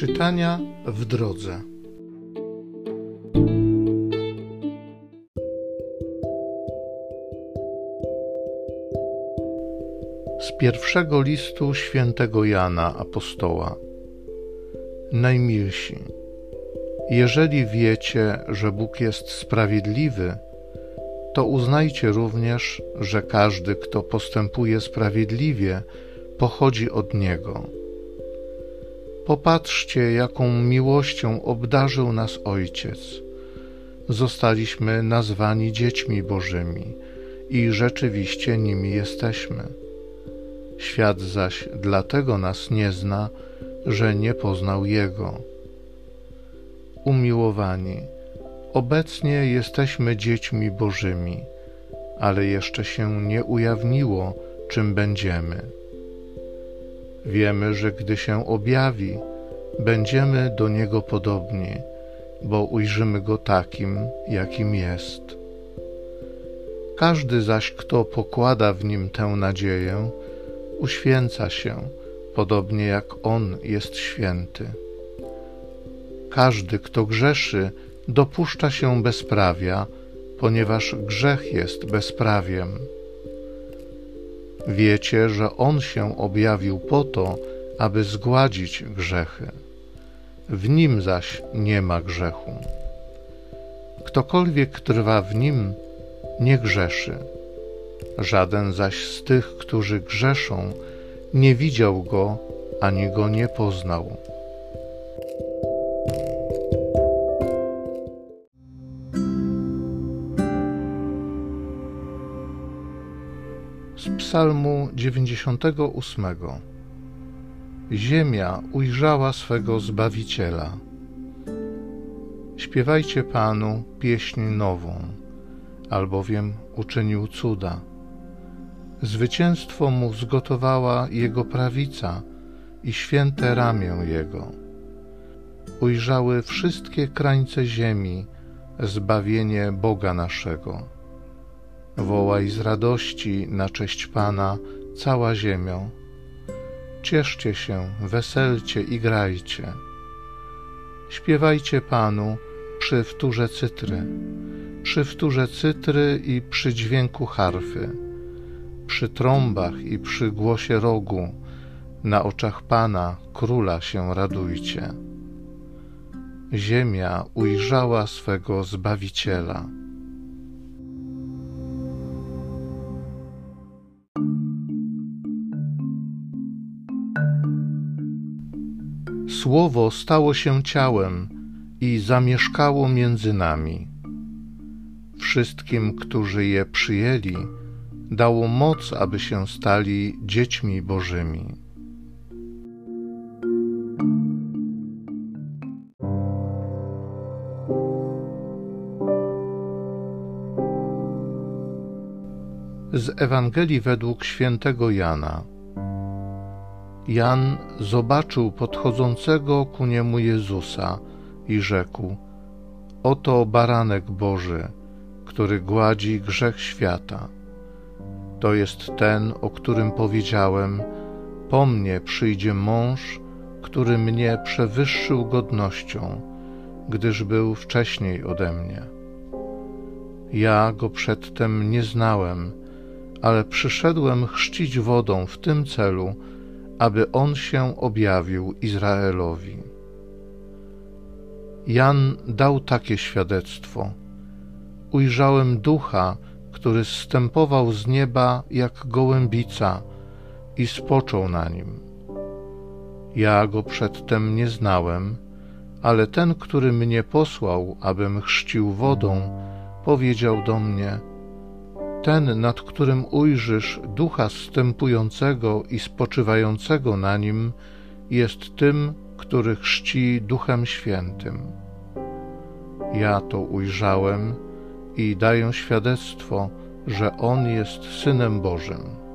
Czytania w drodze. Z pierwszego listu świętego Jana Apostoła. Najmilsi, jeżeli wiecie, że Bóg jest sprawiedliwy, to uznajcie również, że każdy, kto postępuje sprawiedliwie, pochodzi od Niego. Popatrzcie, jaką miłością obdarzył nas Ojciec. Zostaliśmy nazwani dziećmi Bożymi i rzeczywiście nimi jesteśmy. Świat zaś dlatego nas nie zna, że nie poznał Jego. Umiłowani, obecnie jesteśmy dziećmi Bożymi, ale jeszcze się nie ujawniło, czym będziemy. Wiemy, że gdy się objawi, będziemy do Niego podobni, bo ujrzymy Go takim, jakim jest. Każdy zaś, kto pokłada w Nim tę nadzieję, uświęca się, podobnie jak On jest święty. Każdy, kto grzeszy, dopuszcza się bezprawia, ponieważ grzech jest bezprawiem. Wiecie, że On się objawił po to, aby zgładzić grzechy. W Nim zaś nie ma grzechu. Ktokolwiek trwa w Nim, nie grzeszy. Żaden zaś z tych, którzy grzeszą, nie widział Go ani Go nie poznał. Psalmu 98. Ziemia ujrzała swego Zbawiciela. Śpiewajcie Panu pieśń nową, albowiem uczynił cuda. Zwycięstwo mu zgotowała Jego prawica i święte ramię Jego. Ujrzały wszystkie krańce ziemi zbawienie Boga naszego Wołaj z radości na cześć Pana cała ziemią. Cieszcie się, weselcie i grajcie. Śpiewajcie Panu przy wtórze cytry, przy wtórze cytry i przy dźwięku harfy, przy trąbach i przy głosie rogu, na oczach Pana, Króla się radujcie. Ziemia ujrzała swego Zbawiciela. Słowo stało się ciałem i zamieszkało między nami. Wszystkim, którzy je przyjęli, dało moc, aby się stali dziećmi Bożymi. Z Ewangelii według świętego Jana. Jan zobaczył podchodzącego ku niemu Jezusa i rzekł: Oto baranek Boży, który gładzi grzech świata. To jest ten, o którym powiedziałem: Po mnie przyjdzie mąż, który mnie przewyższył godnością, gdyż był wcześniej ode mnie. Ja go przedtem nie znałem, ale przyszedłem chrzcić wodą w tym celu, aby on się objawił Izraelowi. Jan dał takie świadectwo: Ujrzałem ducha, który zstępował z nieba jak gołębica i spoczął na nim. Ja go przedtem nie znałem, ale ten, który mnie posłał, abym chrzcił wodą, powiedział do mnie: ten, nad którym ujrzysz ducha zstępującego i spoczywającego na nim, jest tym, który chrzci Duchem Świętym. Ja to ujrzałem i daję świadectwo, że On jest Synem Bożym.